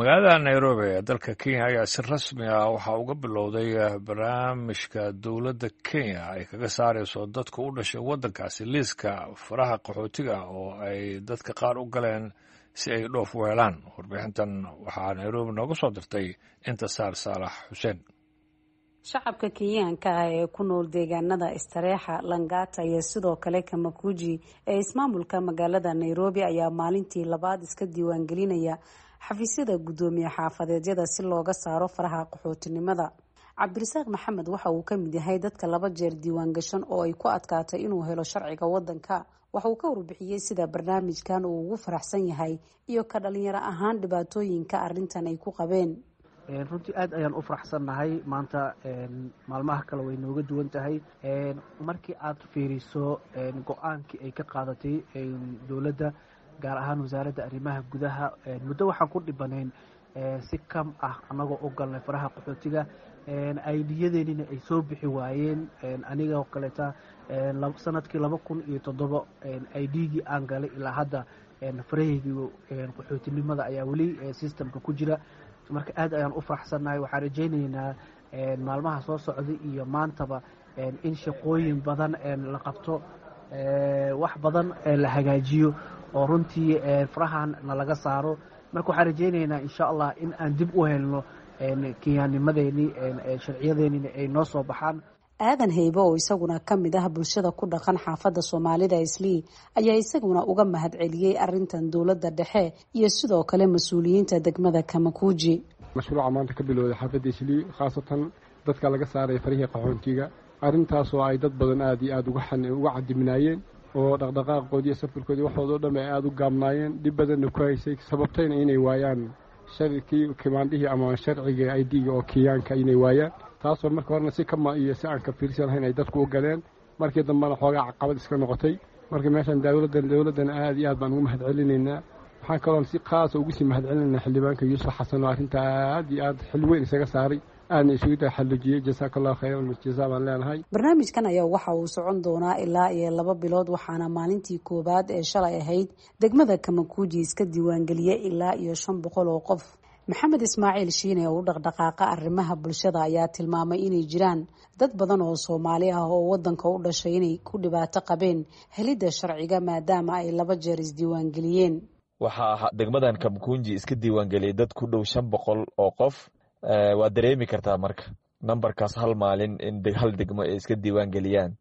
magaalada nairobi ee dalka kenya ayaa si rasmi ah waxaa uga bilowday barnaamijka dowladda kenya ay kaga saarayso dadka u dhashay waddankaasi liiska faraha qaxootiga oo ay dadka qaar u galeen si ay dhoof u helaan. Warbixintan waxaa nairobi nooga soo dirtay intisaar saalax xuseen. Shacabka kenyaanka ah ee ku nool deegaanada istareexa langata iyo sidoo kale kamakuji ee ismaamulka magaalada nairobi ayaa maalintii labaad iska diiwaangelinaya xafiisyada guddoomiye xaafadeedyada si looga saaro faraha qaxootinimada. Cabdirasaaq maxamed waxa uu ka mid yahay dadka laba jeer diiwaan gashan oo ay ku adkaatay inuu helo sharciga wadanka waxa uu ka warbixiyey sida barnaamijkan uu ugu faraxsan yahay iyo ka dhalinyaro ahaan dhibaatooyinka arintan ay ku qabeen. Runtii aad ayaan u faraxsannahay. Maanta maalmaha kale way nooga duwan tahay. Markii aad fiiriso go'aankii ay ka qaadatay dowladda gaar ahaan wasaaradda arrimaha gudaha muddo waxaan ku dhibanayn si kam ah annagoo u galnay faraha qaxootiga aydiyadeenina ay soo bixi waayeen aniga oo kaleeta sannadkii laba kun iyo toddoba aidgii aan galay ilaa hadda farahaygii qaxootinimada ayaa weli systemka ku jira. Marka aad ayaan u faraxsannahay waxaan rajaynaynaa maalmaha soo socda iyo maantaba in shaqooyin badan la qabto wax badan la hagaajiyo oo runtii farahan na laga saaro. Marka waxaan rajaynaynaa insha allah in aan dib u helno kenyaanimadeeni sharciyadeenina ay noo soo baxaan. Aadan haybe oo isaguna ka mid ah bulshada ku dhaqan xaafadda soomaalida islii ayaa isaguna uga mahad celiyey arintan dowladda dhexe iyo sidoo kale mas'uuliyiinta degmada kamakuuji mashruuca maanta ka bilowday xaafadda islii khaasatan dadka laga saaraya farihii qaxoontiga arrintaasoo ay dad badan aada iyo aada uga cadibnaayeen oo dhaqdhaqaaqoodii safarkoodii waxoodo dhan ay aada u gaabnaayeen dhib badanna ku haysay sababtayna inay waayaan sharkii kimaandhihii ama sharciga idga oo kenyaanka inay waayaan. Taasoo marka horena si kama iyo si aan ka fiirsan lahayn ay dadku u galeen. Markii dambena xoogaa caqabad iska noqotay. Marka meeshaan dowladdan dowladdana aada iyo aad baan ugu mahad celinaynaa waxaan kaloon si khaasa ugu sii mahad celinaynaa xildhibaanka yuusuf xasan oo arrinta aad iyo aad xil weyn isaga saaray aadna isugu taxallujiyey jasaaka allahu khayran jazaa baan leenahay. Barnaamijkan ayaa waxa uu socon doonaa ilaa iyo laba bilood waxaana maalintii koowaad ee shalay ahayd degmada kamakuuji iska diiwaangeliyey ilaa iyo shan boqol oo qof. Maxamed ismaaciil shiine oo u dhaqdhaqaaqa arrimaha bulshada ayaa tilmaamay inay jiraan dad badan oo soomaali ah oo wadanka u dhashay inay ku dhibaato qabeen helidda sharciga maadaama ay laba jeer isdiiwaangeliyeen waxaa degmadan kamkunji iska diiwaangeliyay dad ku dhow shan boqol oo qof waad dareemi kartaa marka nambarkaas hal maalin in hal degmo ay iska diiwaangeliyaan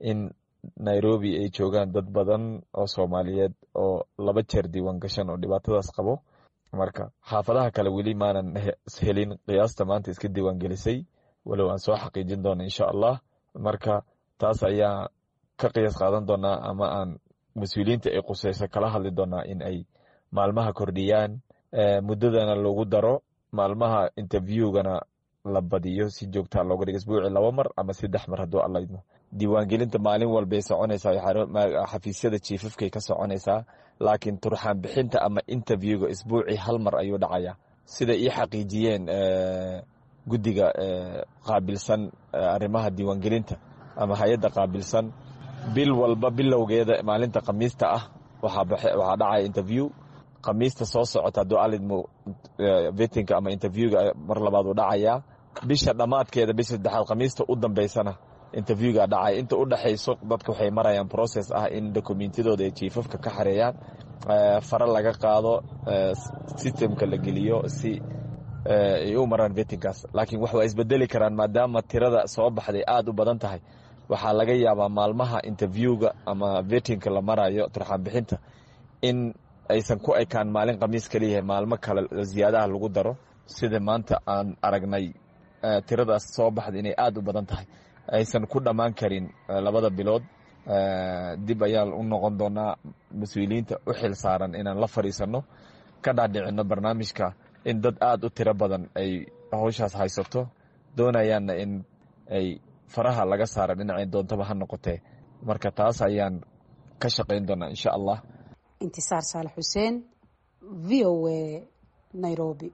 in nairobi ay joogaan dad badan oo soomaaliyeed oo laba jeer diiwaan gashan oo dhibaatadaas qabo. Marka xaafadaha kale weli maanan helin qiyaasta maanta iska diiwaangelisay walow aan soo xaqiijin doona insha allah. Marka taas ayaa ka qiyaas qaadan doonaa ama aan mas'uuliyiinta ay quseyso kala hadli doonaa in ay maalmaha kordhiyaan. Muddadana lagu daro maalmaha interviewgana la badiyo si joogtaa looga dhigo isbuuci laba mar ama saddex mar hadduu alla idmo. Diiwaangelinta maalin walbay soconaysaa xafiisyada jiifafkay ka soconaysaa laakiin turxaan bixinta ama interviewga isbuucii hal mar ayuu dhacaya. Sida ii xaqiijiyeen guddiga qaabilsan arrimaha diiwaangelinta ama hay'adda qaabilsan bil walba bilowgeeda maalinta khamiista ah waxaa dhacaya interview khamiista soo socota hadduu alidmo vetinka ama interviewga mar labaad uu dhacayaa bisha dhammaadkeeda bisha saddexaad khamiista u dambeysana interviewga dhacaya inta u dhexayso dadka waxay marayaan process ah in dokumentiyadooda ay jiifafka ka xareeyaan fare laga qaado systemka la geliyo si ay u maraan vetinkaas laakiin wax waa isbedeli karaan maadaama tirada soo baxday aada u badan tahay. Waxaa laga yaabaa maalmaha interviewga ama vetinka la marayo turxaan bixinta in aysan ku ekaan maalin khamiis kaliyahay maalmo kale ziyaadaha lagu daro. Sida maanta aan aragnay tiradaas soo baxda inay aada u badan tahay? Aysan ku dhammaan karin labada bilood. Dib ayaan u noqon doonaa mas'uuliyiinta u xil saaran inaan la fadhiisano ka dhaadhicino barnaamijka. In dad aada u tiro badan ay hawshaas haysato doonayaanna in ay faraha laga saara dhinacay doontaba ha noqotee. Marka taas ayaan ka shaqayn doonaa insha allah intisaar saalax xuseen v o a nairobi